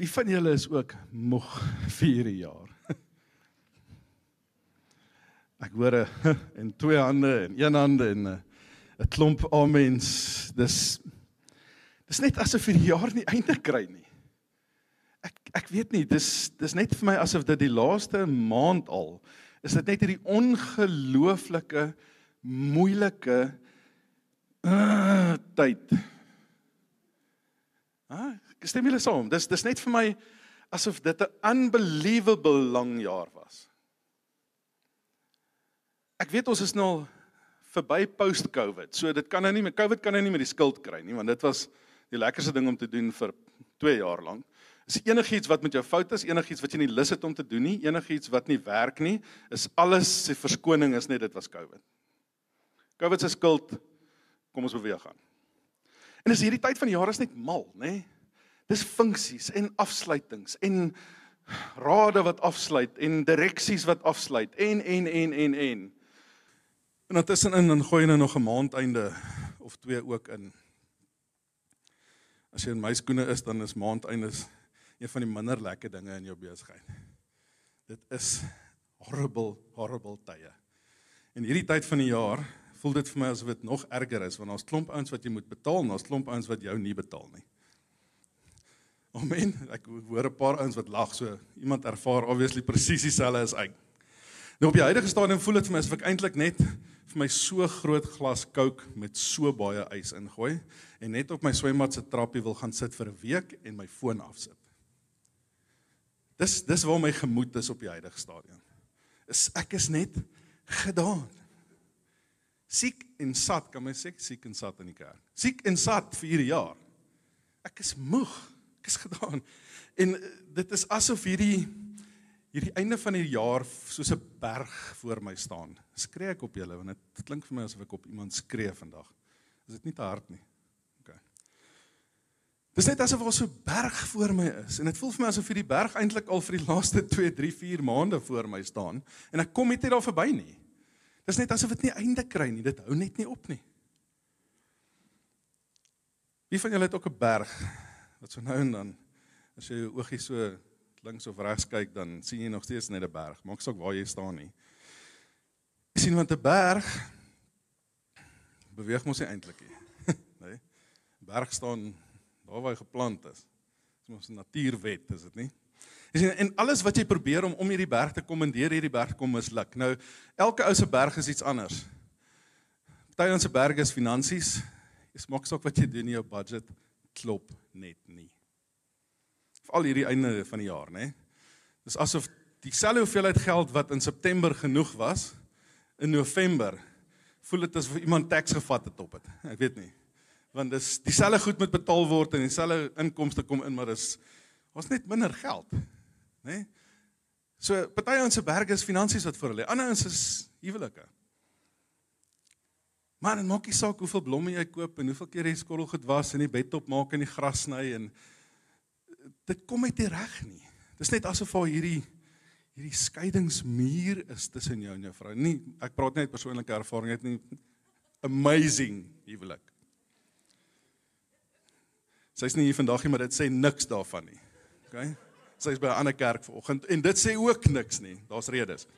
Wie van julle is ook moeg vir hierdie jaar? Ek hoor 'n en twee hande en een hande en 'n klomp amens. Dis dis net asof hierdie jaar nie einde kry nie. Ek ek weet nie, dis dis net vir my asof dit die laaste maand al is dit net hierdie ongelooflike moeilike uh, tyd. Ah, stem julle saam. Dis dis net vir my asof dit 'n unbelievable lang jaar was. Ek weet ons is nou verby post-COVID. So dit kan nou nie met COVID kan nou nie met die skuld kry nie, want dit was die lekkerste ding om te doen vir 2 jaar lank. Is enigiets wat met jou fout is, enigiets wat jy nie lus het om te doen nie, enigiets wat nie werk nie, is alles se verskoning is net dit was COVID. COVID se skuld kom ons beweeg aan. En as hierdie tyd van die jaar is net mal, nê? Nee? Dis funksies en afsluitings en rade wat afsluit en direksies wat afsluit en en en en en. En dan tussenin dan gooi jy nou nog 'n maandeinde of twee ook in. As jy in my skoene is, dan is maandeindes een van die minder lekker dinge in jou besigheid. Dit is horrible horrible tye. En hierdie tyd van die jaar voel dit vir my asof dit nog erger is want daar's klomp ouens wat jy moet betaal en daar's klomp ouens wat jou nie betaal nie. Amen. Ek hoor 'n paar ouens wat lag so. Iemand ervaar obviously presies dieselfde as ek. Nou op die huidige stadium voel dit vir my asof ek eintlik net vir my so groot glas Coke met so baie ys ingooi en net op my swembad se trappie wil gaan sit vir 'n week en my foon afsit. Dis dis waar my gemoed is op die huidige stadium. Is ek is net gedaan. Siek en sat, kan my sê siek en sat in die kerk. Siek en sat vir hierdie jaar. Ek is moeg is gedaan. En eh, dit is asof hierdie hierdie einde van die jaar soos 'n berg voor my staan. Skree ek op julle want dit klink vir my asof ek op iemand skree vandag. Is dit nie te hard nie? OK. Dis net asof daar so 'n berg voor my is en dit voel vir my asof hierdie berg eintlik al vir die laaste 2, 3, 4 maande voor my staan en ek kom net nie daar verby nie. Dis net asof dit nie einde kry nie. Dit hou net nie op nie. Wie van julle het ook 'n berg wat so nou en dan as jy jou oogie so links of regs kyk dan sien jy nog steeds net 'n berg. Maak saak waar jy staan nie. Jy sien want 'n berg beweeg mos nie eintlik nie. Nee. Berg staan daar waar hy geplant is. Dis mos 'n natuurwet, is dit nie? Jy sien en alles wat jy probeer om om hierdie berg te kom en deur hierdie berg kom misluk. Nou elke ou se berg is iets anders. Party ons se berg is finansies. Jy maak saak wat jy doen in jou budget klop net nie. Veral hierdie einde van die jaar, né? Dis asof dieselfde hoeveelheid geld wat in September genoeg was in November voel dit asof iemand teks gevat het op dit. Ek weet nie. Want dis dieselfde goed moet betaal word en dieselfde inkomste kom in, maar dis ons net minder geld, né? So party ons se berge is finansies wat vir hulle. Ander ons is huwelike. Maar dit maak nie saak hoeveel blomme jy koop en hoeveel keer jy skottel gedwas en die bed op maak en die gras sny en dit kom net nie reg nie. Dis net asof daar hierdie hierdie skeidingsmuur is tussen jou en jou vrou. Nie ek praat net persoonlike ervaring het nie amazing huwelik. Sy's nie hier vandag nie, maar dit sê niks daarvan nie. OK? Sy's by 'n ander kerk vanoggend en dit sê ook niks nie. Daar's redes.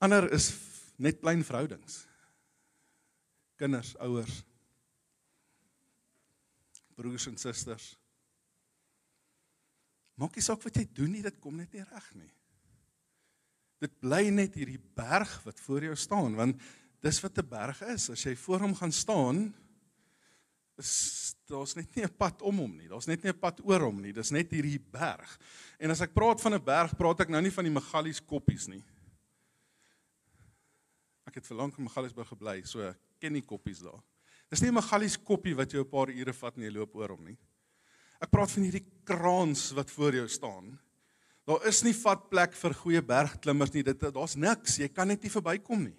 Ander is net klein verhoudings. Kinders, ouers, broers en susters. Maak nie saak wat jy doen nie, dit kom net nie reg nie. Dit bly net hierdie berg wat voor jou staan, want dis wat 'n berg is. As jy voor hom gaan staan, is daar's net nie 'n pad om hom nie. Daar's net nie 'n pad oor hom nie. Dis net hierdie berg. En as ek praat van 'n berg, praat ek nou nie van die Magalies koppies nie. Ek het verlang in Magaliesburg gebly, so ken nie koppies daar. Dis nie 'n Magalies koppie wat jou 'n paar ure vat en jy loop oor hom nie. Ek praat van hierdie kraans wat voor jou staan. Daar is nie vat plek vir goeie bergklimmers nie. Dit daar's niks. Jy kan net nie verbykom nie.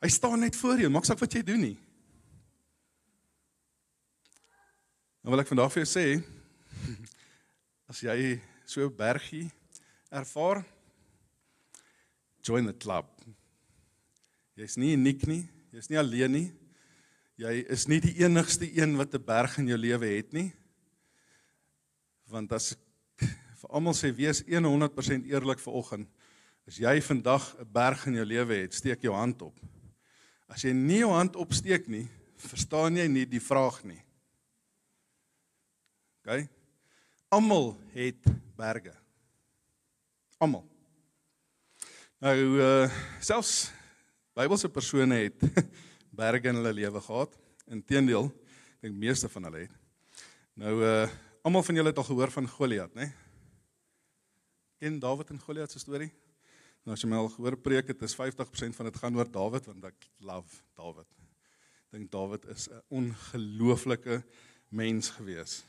Hy staan net voor jou. Maak saak wat jy doen nie. Nou wil ek vandag vir jou sê as jy so bergie ervaar, join the club. Jy's nie uniek nie, jy's nie alleen nie. Jy is nie die enigste een wat 'n berg in jou lewe het nie. Want as ek vir almal sê wees 100% eerlik vanoggend, as jy vandag 'n berg in jou lewe het, steek jou hand op. As jy nie jou hand opsteek nie, verstaan jy nie die vraag nie. OK? Almal het berge. Almal. Nou uh selfs Bybelse persone het berge in hulle lewe gehad. Inteendeel, ek dink meeste van hulle het. Nou uh almal van julle het al gehoor van Goliat, né? Ken Dawid en Goliat se storie? Nou as jy my al gehoor preek het, is 50% van dit gaan oor Dawid want ek love Dawid. Ek dink Dawid is 'n ongelooflike mens gewees.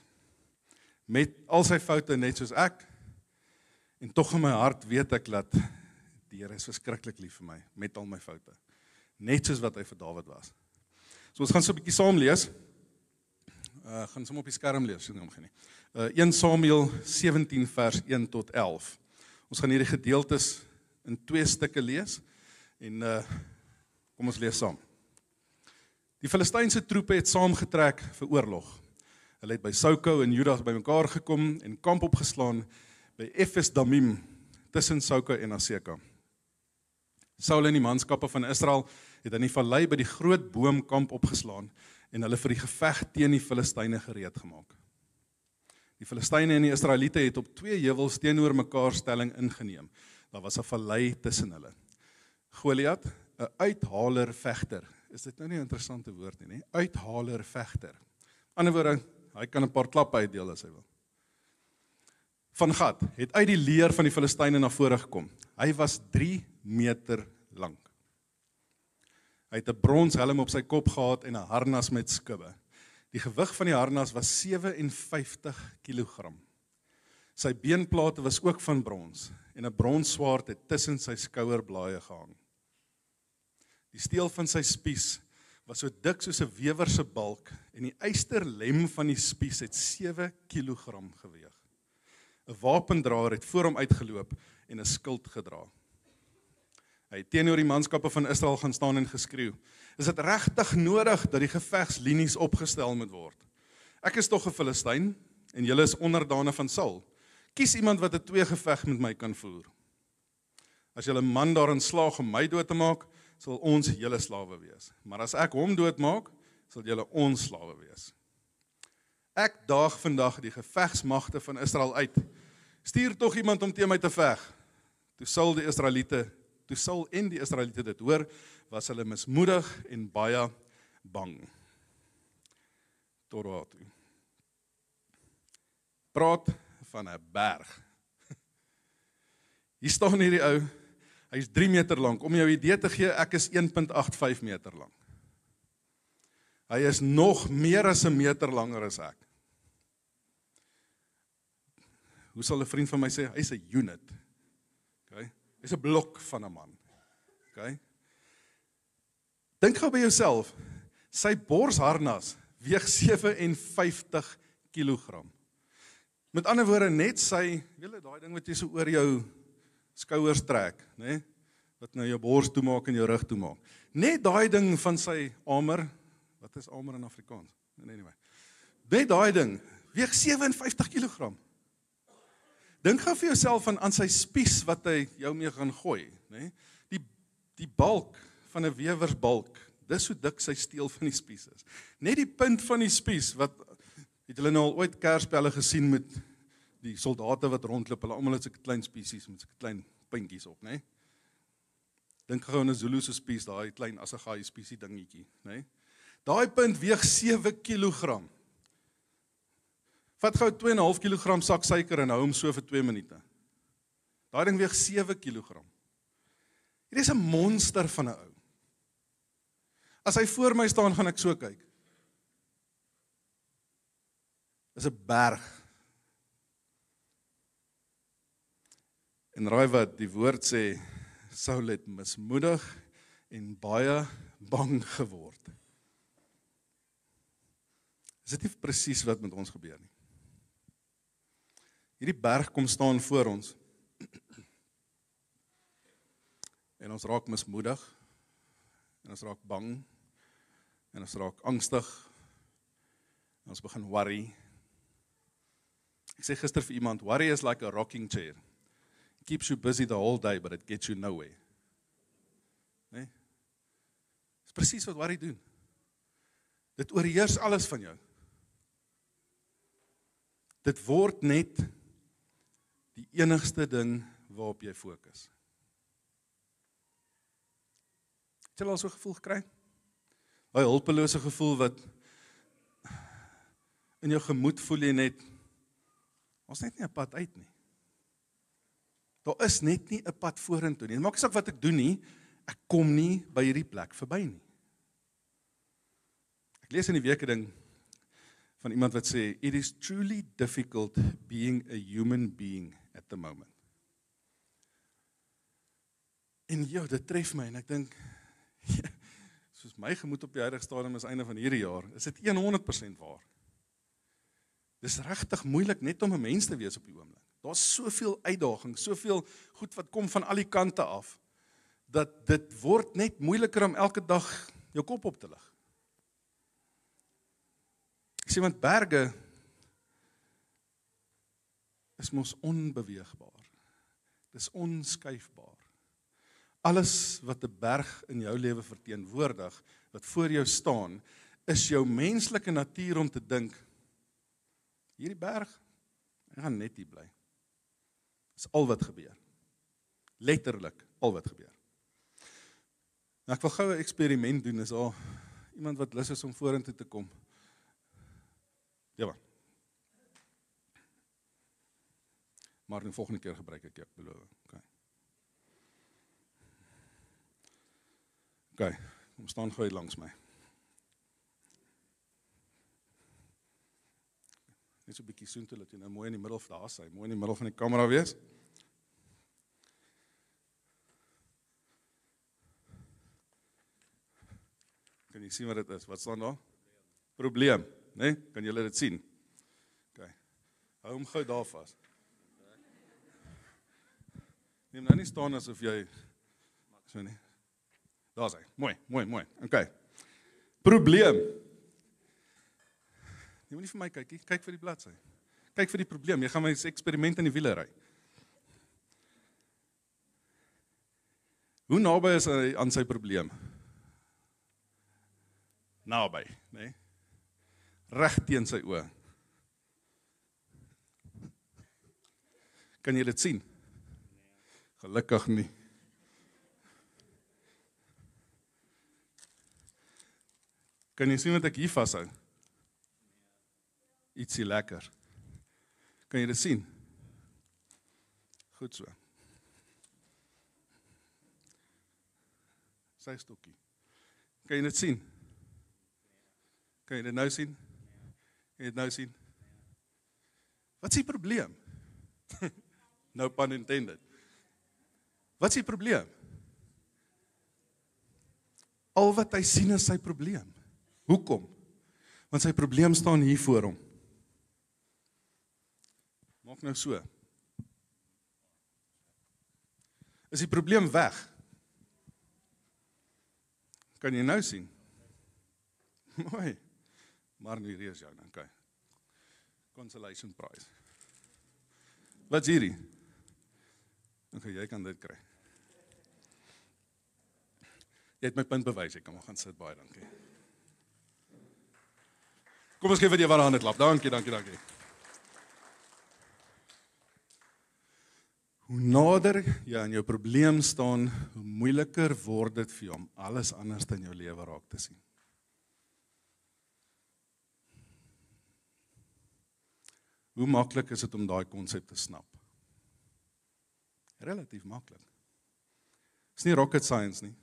Met al sy foute net soos ek en tog in my hart weet ek dat die Here is verskriklik lief vir my met al my foute. Net soos wat hy vir Dawid was. So ons gaan so 'n bietjie saam lees. Uh gaan sommer op die skerm lees, sien hom geen nie. Uh 1 Samuel 17 vers 1 tot 11. Ons gaan hierdie gedeeltes in twee stukke lees en uh kom ons lees saam. Die Filistynse troepe het saamgetrek vir oorlog. Hulle het by Soko en Juda bymekaar gekom en kamp opgeslaan by Efes Damim tussen Soko en Aseka. Saul en die manskappe van Israel het in die vallei by die groot boom kamp opgeslaan en hulle vir die geveg teen die Filistyne gereed gemaak. Die Filistyne en die Israeliete het op twee heuwels teenoor mekaar stelling ingeneem. Daar was 'n vallei tussen hulle. Goliat, 'n uithaler vegter. Is dit nou nie 'n interessante woord nie, nê? Uithaler vegter. Ander woorde, hy kan 'n paar klappe uitdeel as hy wil. Van Gad het uit die leer van die Filistyne na vore gekom. Hy was 3 meter lank. Hy het 'n bronshelm op sy kop gehad en 'n harnas met skubbe. Die gewig van die harnas was 57 kg. Sy beenplate was ook van brons en 'n bronsswaard het tussen sy skouerblaaie gehang. Die steel van sy spies was so dik soos 'n wewer se balk en die eysterlem van die spies het 7 kg geweg. 'n Wapendraer het voor hom uitgeloop en 'n skild gedra. Hy het teenoor die manskappe van Israel gaan staan en geskreeu: "Is dit regtig nodig dat die gevegslinies opgestel moet word? Ek is tog 'n Filistyn en julle is onderdane van Saul." Kies iemand wat 'n twee geveg met my kan voer. As julle man daarin slaag om my dood te maak, sal ons julle slawe wees. Maar as ek hom doodmaak, sal julle ons slawe wees. Ek daag vandag die gevegsmagte van Israel uit. Stuur tog iemand om teen my te veg. Toe sal die Israeliete, toe sal en die Israeliete dit hoor, was hulle mismoedig en baie bang. Tot waar toe? Praat van 'n berg. Hier staan hierdie ou. Hy's 3 meter lank. Om jou idee te gee, ek is 1.85 meter lank. Hy is nog meer as 'n meter langer as ek. Hoe sal 'n vriend van my sê, hy's 'n unit. Hy's 'n blok van 'n man. OK? Dink gou by jouself. Sy borsharnas weeg 57 kg. Met ander woorde net sy, julle daai ding wat jy so oor jou skouers trek, nê? Nee? Wat nou jou bors toe maak en jou rug toe maak. Net daai ding van sy armer, wat is armer in Afrikaans? Nee nee nee. Net daai ding weeg 57 kg. Dink gou vir jouself van aan sy spies wat hy jou mee gaan gooi, nê? Nee? Die die balk van 'n wewersbalk. Dis hoe dik sy steel van die spies is. Net die punt van die spies wat Het julle nou al ooit kerspelle gesien met die soldate wat rondloop? Hulle almal het so 'n klein spesies met so 'n klein puntjies op, né? Nee? Dink gou aan 'n Zulu se spies, daai klein assegaai spiesie dingetjie, né? Nee? Daai punt weeg 7 kg. Vat gou 2.5 kg sak suiker en hou hom so vir 2 minute. Daai ding weeg 7 kg. Hier is 'n monster van 'n ou. As hy voor my staan, gaan ek so kyk. is 'n berg. En raai wat die woord sê, Saul het mismoedig en baie bang geword. Is dit nie presies wat met ons gebeur nie? Hierdie berg kom staan voor ons. En ons raak mismoedig. En ons raak bang. En ons raak angstig. En ons begin worry. Ek sê gister vir iemand, worry is like a rocking chair. It keeps you busy the whole day but it gets you nowhere. Né? Nee? Dis presies wat worry doen. Dit oorheers alles van jou. Dit word net die enigste ding waarop jy fokus. Het jy al so 'n gevoel gekry? Daai hulpelose gevoel wat in jou gemoed voel jy net ons net nie 'n pad uit nie. Daar is net nie 'n pad vorentoe nie. Maak nie saak wat ek doen nie, ek kom nie by hierdie plek verby nie. Ek lees in die week 'n ding van iemand wat sê it is truly difficult being a human being at the moment. En ja, dit tref my en ek dink soos my gemoed op die huidige stadium is einde van hierdie jaar, is dit 100% waar. Dis regtig moeilik net om 'n mens te wees op die oomblik. Daar's soveel uitdagings, soveel goed wat kom van al die kante af dat dit word net moeiliker om elke dag jou kop op te lig. Ek sê want berge is mos onbeweegbaar. Dis onskuifbaar. Alles wat 'n berg in jou lewe verteenwoordig, wat voor jou staan, is jou menslike natuur om te dink hierdie berg gaan net hier bly. Dis al wat gebeur. Letterlik al wat gebeur. Nou ek wil gou 'n eksperiment doen. Is al iemand wat lus is om vorentoe te kom? Ja. Man. Maar die volgende keer gebruik ek ek beloof. OK. OK. Kom staan gou hier langs my. Net so 'n bietjie soontoe dat jy nou mooi in die middel van daar sy, mooi in die middel van die kamera wees. Kan jy sien wat dit is? Wat staan daar? Probleem, né? Nee? Kan julle dit sien? OK. Hou hom gou daar vas. Neem nou nie staan asof jy so nie. Daar's hy. Mooi, mooi, mooi. OK. Probleem. Jy moenie vir my kyk nie. Kyk vir die bladsy. Kyk vir die probleem. Jy gaan my eksperiment in die wiele ry. Hoe naby is hy aan sy probleem? Naby, né? Nee? Reg teen sy oë. Kan jy dit sien? Gelukkig nie. Kan jy sien wat ek hier vashou? Ietsie lekker. Kan jy dit sien? Goed so. Sy stokkie. Kan jy dit sien? Kan jy dit nou sien? Kan jy dit nou sien? Wat is die probleem? no pun intended. Wat is die probleem? Al wat hy sien is sy probleem. Hoekom? Want sy probleem staan hier voor hom. Maak nou so. Is die probleem weg? Kan jy nou sien? Mooi. Maar nie reus jou dan, okay. Consolation prize. Wat's hierdie? Okay, jy kan dit kry. Jy het my punt bewys, ek kan maar gaan sit baie dankie. Kom ons gee vir jou 'n hande klap. Dankie, dankie, dankie. Hoe nader jy aan jou probleem staan, hoe moeiliker word dit vir jou om alles anders in jou lewe raak te sien. Hoe maklik is dit om daai konsep te snap? Relatief maklik. Dis nie rocket science nie.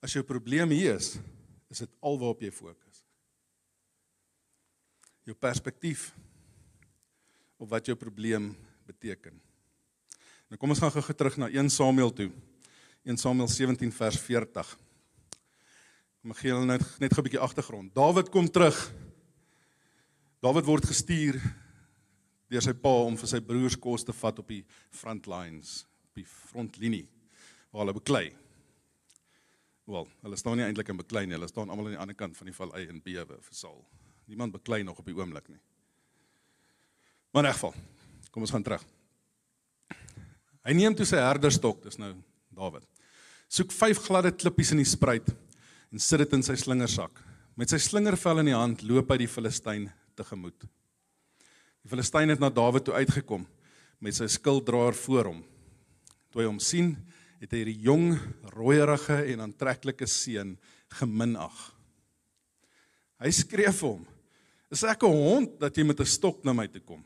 As jou probleem hier is, is dit alwaarop jy fokus. Jou perspektief op wat jou probleem beteken. Nou kom ons gaan gou terug na 1 Samuel toe. 1 Samuel 17 vers 40. Kom ek gee hulle net net gou 'n bietjie agtergrond. Dawid kom terug. Dawid word gestuur deur sy pa om vir sy broers kos te vat op die front lines, op die frontlinie waar hulle beklei Wel, hulle staan nie eintlik in beklei nie. Hulle staan almal aan die ander kant van die vallei in bewe vir Saul. Niemand beklei nog op die oomblik nie. Maar in geval, kom ons gaan terug. Hy neem toe sy herderstok, dis nou Dawid. Soek vyf gladde klippies in die spruit en sit dit in sy slingersak. Met sy slingervel in die hand loop hy die Filistyn tegemoet. Die Filistyn het na Dawid toe uitgekom met sy skilddraer voor hom. Toe hy hom sien, het hy hierdie jong, rooierige en aantreklike seun geminag. Hy skree vir hom: "Is ek 'n hond dat jy met 'n stok na my toe kom?"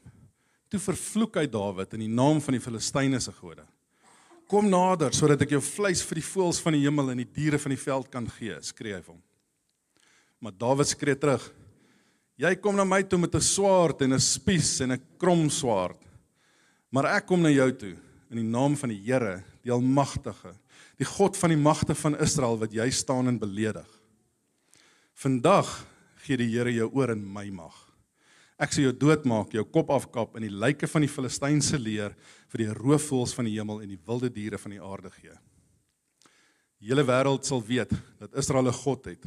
Toe vervloek hy Dawid in die naam van die Filistyne se gode. "Kom nader sodat ek jou vleis vir die voëls van die hemel en die diere van die veld kan gee," skree hy vir hom. Maar Dawid skree terug: "Jy kom na my toe met 'n swaard en 'n spies en 'n krom swaard, maar ek kom na jou toe in die naam van die Here, die Almagtige, die God van die magte van Israel wat jy staan en beledig. Vandag gee die Here jou oor in my mag. Ek sal jou doodmaak, jou kop afkap en die lyke van die Filistynse leer vir die roofvoëls van die hemel en die wilde diere van die aarde gee. Die hele wêreld sal weet dat Israel 'n God het.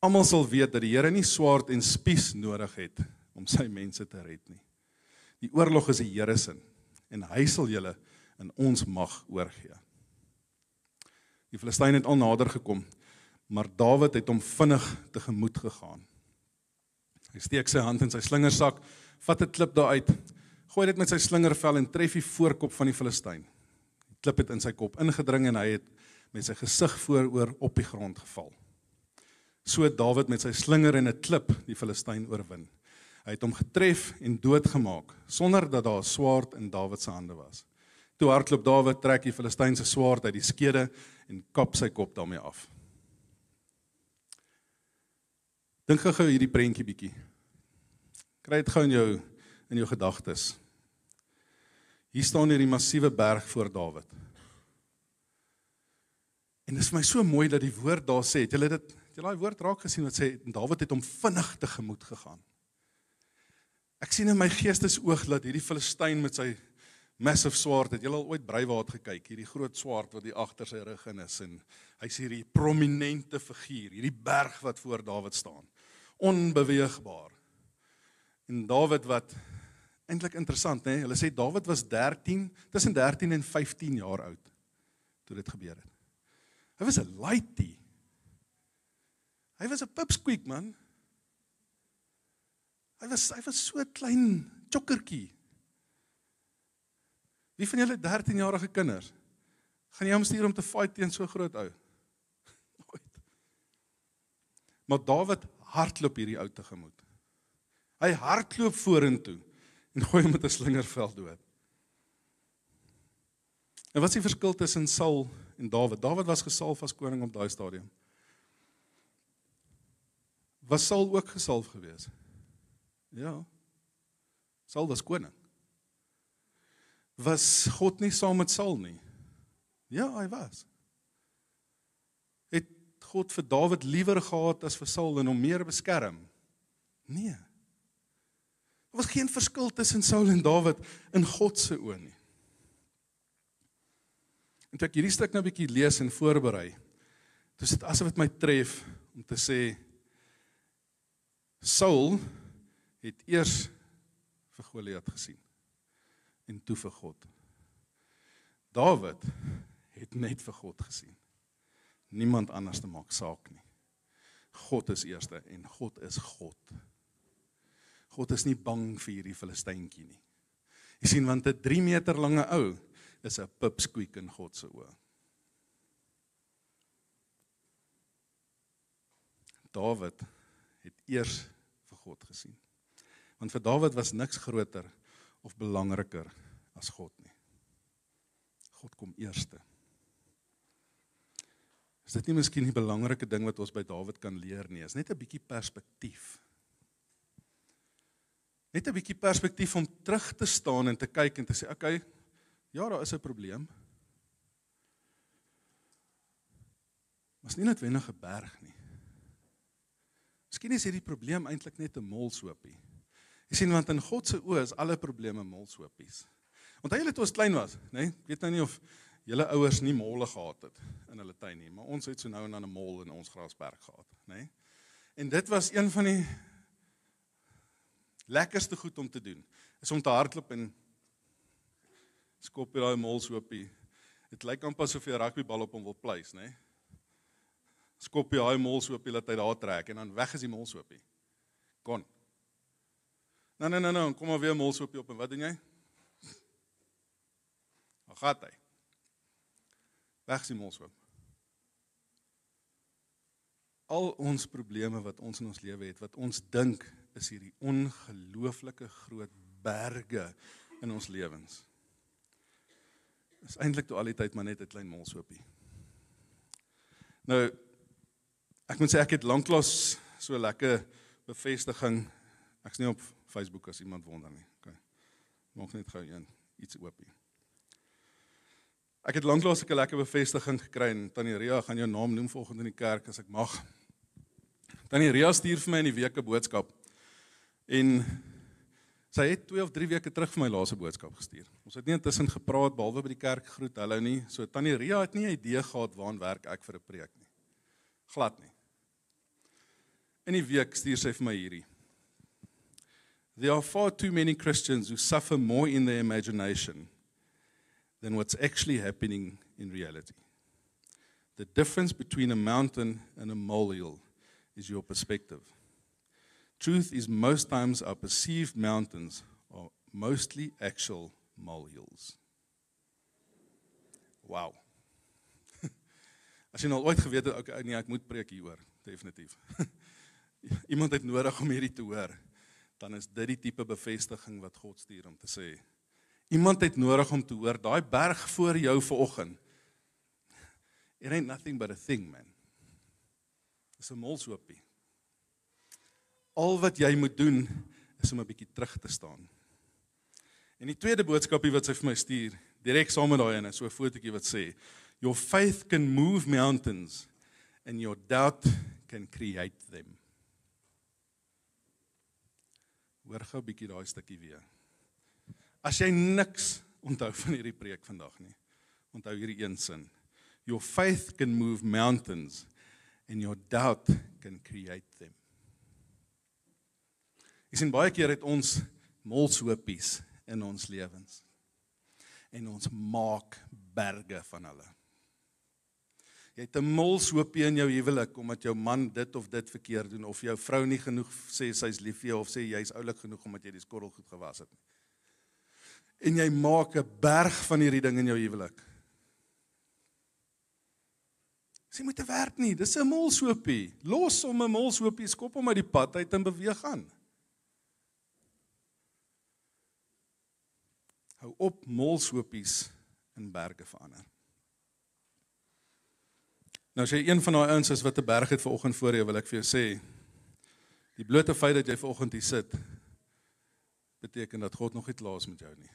Almal sal weet dat die Here nie swaard en spies nodig het om sy mense te red nie. Die oorlog is die Here se en hy sal julle in ons mag oorgee. Die Filistyn het al nader gekom, maar Dawid het hom vinnig tegemoet gegaan. Hy steek sy hand in sy slingersak, vat 'n klip daar uit, gooi dit met sy slingervel en tref die voorkop van die Filistyn. Die klip het in sy kop ingedring en hy het met sy gesig vooroor op die grond geval. So het Dawid met sy slinger en 'n klip die Filistyn oorwin. Hy het hom getref en doodgemaak sonder dat daar 'n swaard in Dawid se hande was. Toe hardloop Dawid, trek die Filistynse swaard uit die skede en kap sy kop daarmee af. Dink gou hierdie prentjie bietjie. Kry dit gou in jou in jou gedagtes. Hier staan hierdie massiewe berg voor Dawid. En dit is my so mooi dat die woord daar sê, het julle dit, het julle daai woord raak gesien wat sê Dawid het hom vinnig tegemoet gegaan. Ek sien in my geestesoog dat hierdie Filistyn met sy massive swaard. Het jy al ooit Breiwaard gekyk? Hierdie groot swaard wat hier agter sy rug in is en hy's hierdie prominente figuur hierdie berg wat voor Dawid staan. Onbeweegbaar. En Dawid wat eintlik interessant nê hulle sê Dawid was 13 tussen 13 en 15 jaar oud toe dit gebeur het. Hy was 'n laaitie hy was 'n pipsqueak man. Hy was hy was so klein chokkertjie Wie van julle 13-jarige kinders gaan jy hom stuur om te fight teen so groot ou? Nooit. Maar Dawid hardloop hierdie ou te gemoed. Hy hardloop vorentoe en gooi hom met 'n slingerveld dood. En wat is die verskil tussen Saul en Dawid? Dawid was gesalf as koning op daai stadium. Was Saul ook gesalf geweest? Ja. Saul was koning was God nie saam met Saul nie? Ja, hy was. Het God vir Dawid liewer gehad as vir Saul en hom meer beskerm? Nee. Daar was geen verskil tussen Saul en Dawid in God se oë nie. En toe ek hierdie stuk nou 'n bietjie lees en voorberei, dis dit asof dit my tref om te sê Saul het eers vir Goliat gesien en toe vir God. Dawid het net vir God gesien. Niemand anders te maak saak nie. God is eerste en God is God. God is nie bang vir hierdie Filistyntjie nie. Jy sien want 'n 3 meter lange ou is 'n pipsqueak in God se oë. Dawid het eers vir God gesien. Want vir Dawid was niks groter of belangriker as God nie. God kom eerste. Is dit nie miskien die belangrike ding wat ons by Dawid kan leer nie? Is net 'n bietjie perspektief. Net 'n bietjie perspektief om terug te staan en te kyk en te sê, "Oké, okay, ja, daar is 'n probleem." Maar is nie noodwendig 'n berg nie. Miskien is hierdie probleem eintlik net 'n molshoopie. Jy sien want in God se oë is alle probleme molshopies. Onthou julle toe ons klein was, nê? Nee? Weet nou nie of julle ouers nie molle gehad het in hulle tuin nie, maar ons het so nou en dan 'n mol in ons grasberg gehad, nê? Nee? En dit was een van die lekkerste goed om te doen. Is om te hardloop en skop jy daai mol so op. Dit lyk amper asof jy 'n rugbybal op hom wil pleis, nê? Nee? Skop jy daai mol so op laat hy daar trek en dan weg is die mol so op. Kon. Nee nee nee nee, kom maar weer mol so op en wat doen jy? Waar gaan hy? Weg mol so op al ons probleme wat ons in ons lewe het, wat ons dink is hierdie ongelooflike groot berge in ons lewens. Is eintlik toe al die tyd maar net 'n klein molshoopie. Nou ek moet sê ek het lanklaas so lekker bevestiging. Ek's nie op Facebook as iemand wonder nie. OK. Maak net gou een iets oopie. Ek het lanklaas 'n lekker bevestiging gekry en Tannie Ria gaan jou naam noem volgende in die kerk as ek mag. Tannie Ria stuur vir my in die week 'n boodskap. En sy het 2 of 3 weke terug vir my laaste boodskap gestuur. Ons het nie intussen gepraat behalwe by die kerk groet hallo nie. So Tannie Ria het nie 'n idee gehad waaraan werk ek vir 'n preek nie. Glad nie. In die week stuur sy vir my hierdie. There are far too many Christians who suffer more in their imagination than what's actually happening in reality. The difference between a mountain and a molehill is your perspective. Truth is most times our perceived mountains are mostly actual molehills. Wow. As jy nou ooit geweet het okay nee ek moet preek hieroor definitief. Iemand het nodig om hierdie te hoor. Dan is dit die tipe bevestiging wat God stuur om te sê. Iemand het nodig om te hoor daai berg voor jou vanoggend. It ain't nothing but a thing man. Dis 'n molshoopie. Al wat jy moet doen is om 'n bietjie terug te staan. En die tweede boodskapie wat sy vir my stuur, direk saam met daai ene, so 'n fotootjie wat sê, "Your faith can move mountains and your doubt can create them." Hoor gou 'n bietjie daai stukkie weer. As jy niks onthou van hierdie preek vandag nie, onthou hierdie een sin. Your faith can move mountains and your doubt can create them. Ek sien baie keer het ons molshopies in ons lewens. En ons maak berge van hulle. Jy het 'n molshopie in jou huwelik omdat jou man dit of dit verkeerd doen of jou vrou nie genoeg sê sy's lief vir jou of sê jy's oulik genoeg omdat jy die skottel goed gewas het nie. En jy maak 'n berg van hierdie ding in jou huwelik. Sy moet te werk nie. Dis 'n molshoopie. Los hom 'n molshoopie, skop hom uit die pad uit en beweeg aan. Hou op molshopies in berge verander. Nou as jy een van daai ouens is wat 'n berg het vanoggend voor jou, wil ek vir jou sê die blote feit dat jy vanoggend hier sit beteken dat God nog nie klaar is met jou nie.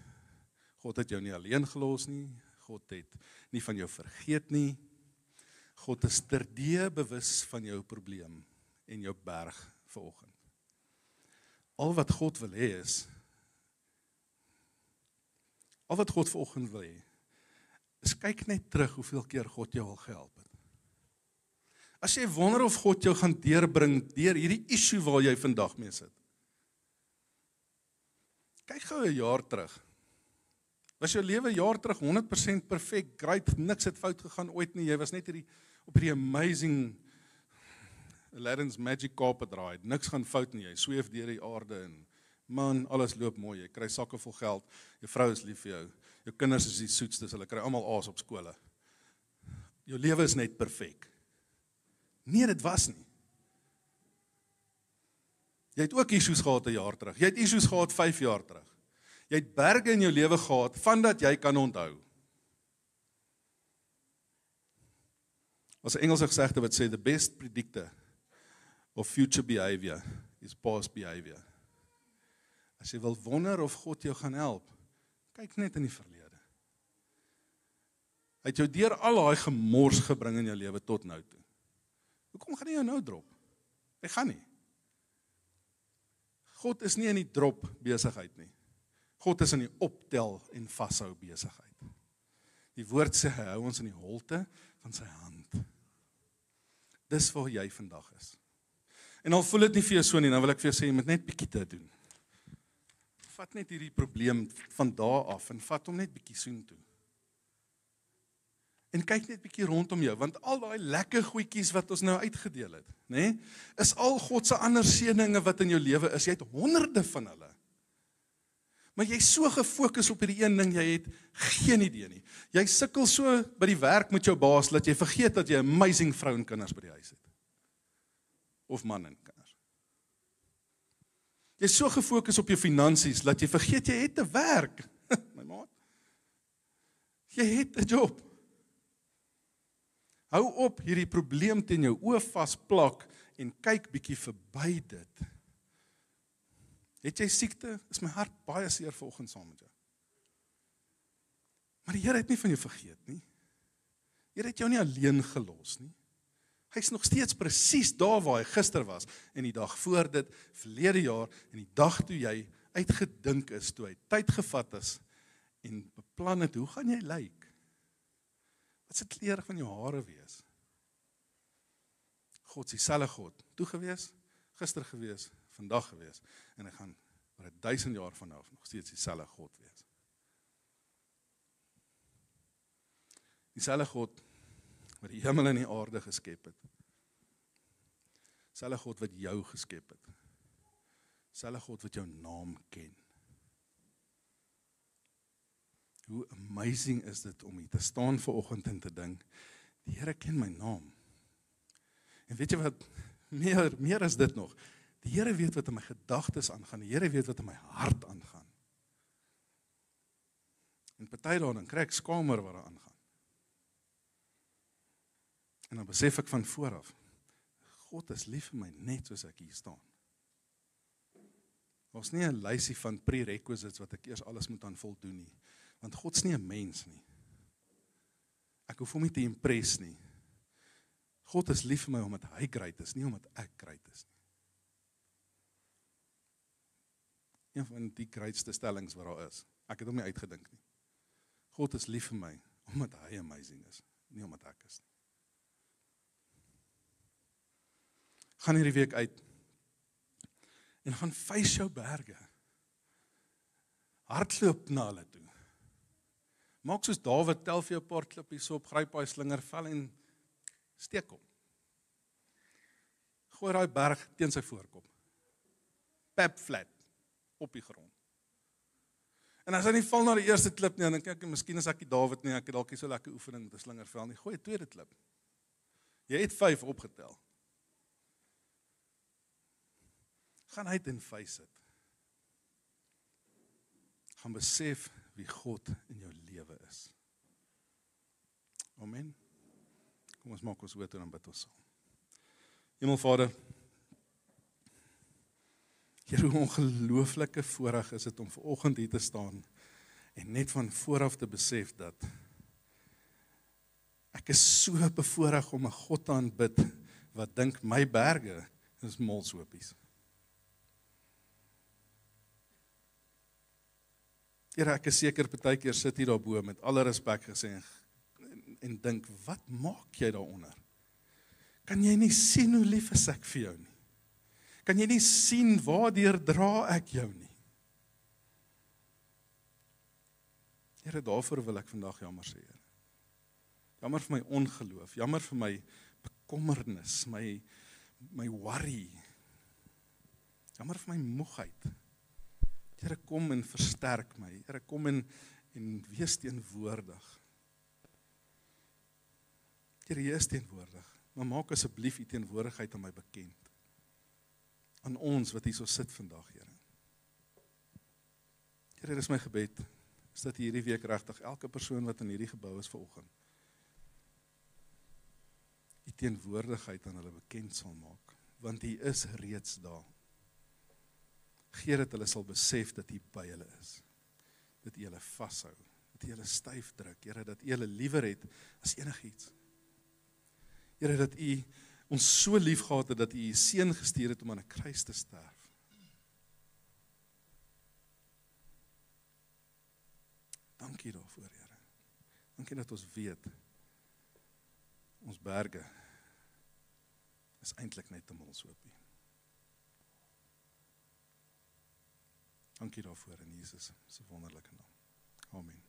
God het jou nie alleen gelos nie. God het nie van jou vergeet nie. God is terdee bewus van jou probleem en jou berg vanoggend. Al wat God wil hê is al wat God vanoggend wil hê is kyk net terug hoeveel keer God jou al gehelp het. As jy wonder of God jou gaan deurbring deur hierdie issue waar jy vandag mee sit. Kyk gou 'n jaar terug. Was jou lewe jaar terug 100% perfek, great, niks het fout gegaan ooit nie. Jy was net hierdie op hierdie amazing Aladdin's magic carpet ride. Niks gaan fout nie. Jy sweef deur die aarde en man, alles loop mooi. Jy kry sakke vol geld. Jou vrou is lief vir jou. Jou kinders is die soetstes. Hulle kry almal A's op skole. Jou lewe is net perfek. Nee, dit was nie. Jy het ook issues gehad 'n jaar terug. Jy het issues gehad 5 jaar terug. Jy het berge in jou lewe gehad vandat jy kan onthou. 'n Engelse gesegde wat sê the best predictor of future behavior is past behavior. As jy wil wonder of God jou gaan help, kyk net in die verlede. Hy het jou deur al daai gemors gebring in jou lewe tot nou toe. Hoekom gaan jou nou drop? Hy gaan nie. God is nie in die drop besigheid nie. God is in die optel en vashou besigheid. Die woord sê hy hou ons in die holte van sy hand. Dis waar jy vandag is. En al voel dit nie vir jou so nie, dan wil ek vir jou sê jy moet net bietjie dit doen. Vat net hierdie probleem van daar af en vat hom net bietjie soontoe. En kyk net bietjie rondom jou want al daai lekker goedjies wat ons nou uitgedeel het, nê, nee, is al God se ander seëninge wat in jou lewe is. Jy het honderde van hulle. Maar jy's so gefokus op hierdie een ding, jy het geen idee nie. Jy sukkel so by die werk met jou baas dat jy vergeet dat jy 'n amazing vrou en kinders by die huis het. Of man en kinders. Jy's so gefokus op jou finansies dat jy vergeet jy het 'n werk. My maat. Jy het 'n job. Hou op hierdie probleem teen jou oë vasplak en kyk bietjie verby dit. Het jy siekte? Is my hart baie seer volgens saam met jou. Maar die Here het nie van jou vergeet nie. Die Here het jou nie alleen gelos nie. Hy's nog steeds presies daar waar hy gister was en die dag voor dit, verlede jaar en die dag toe jy uitgedink is, toe hy tyd gevat is en beplan het hoe gaan jy lyk? Wat se kleur van jou hare wees? God se selfe God, toe gewees, gister gewees, vandag gewees en hy gaan oor 1000 jaar van nou af nog steeds dieselfde God wees. Dieselfde God wat die hemel en die aarde geskep het. Dieselfde God wat jou geskep het. Dieselfde God wat jou naam ken. Hoe amazing is dit om hier te staan ver oggend en te dink die Here ken my naam. En weet jy wat meer meer as dit nog? Die Here weet wat in my gedagtes aangaan. Die Here weet wat in my hart aangaan. En party daarin dan kry ek skamer wat daar aangaan. En dan besef ek van vooraf God is lief vir my net soos ek hier staan. Ons nie 'n lysie van prerequisites wat ek eers alles moet aan voldoen nie, want God's nie 'n mens nie. Ek hoef hom nie te impress nie. God is lief vir my omdat hy great is, nie omdat ek great is nie. een van die grootste stellings wat daar is. Ek het hom nie uitgedink nie. God is lief vir my omdat hy amazing is, nie omdat ek is nie. Gaan hierdie week uit en gaan face jou berge. Hardloop na hulle toe. Maak soos Dawid, tel vir jou 'n paar klippies op, gryp daai slinger vel en steek hom. Gooi daai berg teen sy voorkop. Pap flat op die grond. En as hy nie val na die eerste klip nie, dan dink ek miskien is ek die Dawid nie, ek het dalk nie so lekker oefening met 'n slingervel nie. Gooi 'n tweede klip. Jy het 5 opgetel. Gaan uit en face dit. Gaan besef wie God in jou lewe is. Amen. Kom ons maak ons hoë toe en bid ons saam. Hemelvader, Here, hoe ongelooflike voorreg is dit om ver oggend hier te staan en net van vooraf te besef dat ek is so bevoorreg om 'n God te aanbid wat dink my berge is molshopies. Here, ek is seker partykeer sit hier daarbo met alle respek gesê en, en, en dink, wat maak jy daaronder? Kan jy nie sien hoe lief ek vir jou nie? kan jy nie sien waardeur dra ek jou nie. Here, daarvoor wil ek vandag jammer sê, Here. Jammer vir my ongeloof, jammer vir my bekommernis, my my worry. Jammer vir my moegheid. Here, kom en versterk my. Here, kom en en wees teenwoordig. Here, jy is teenwoordig. Maar maak asseblief u teenwoordigheid aan my bekend aan ons wat hier so sit vandag, Here. Here, dis my gebed is dat hierdie week regtig elke persoon wat in hierdie gebou is vanoggend u teenwoordigheid aan hulle bekend sal maak, want u is reeds daar. Gee dat hulle sal besef dat u by hulle is. Dat u hulle vashou, dat u hulle styf druk, Here, dat u hulle liewer het as enigiets. Here, dat u ons so lief gehad het dat U U seun gestuur het om aan 'n kruis te sterf. Dankie daarvoor, Here. Dankie dat ons weet ons berge is eintlik net 'n molshoopie. Dankie daarvoor in Jesus se wonderlike naam. Amen.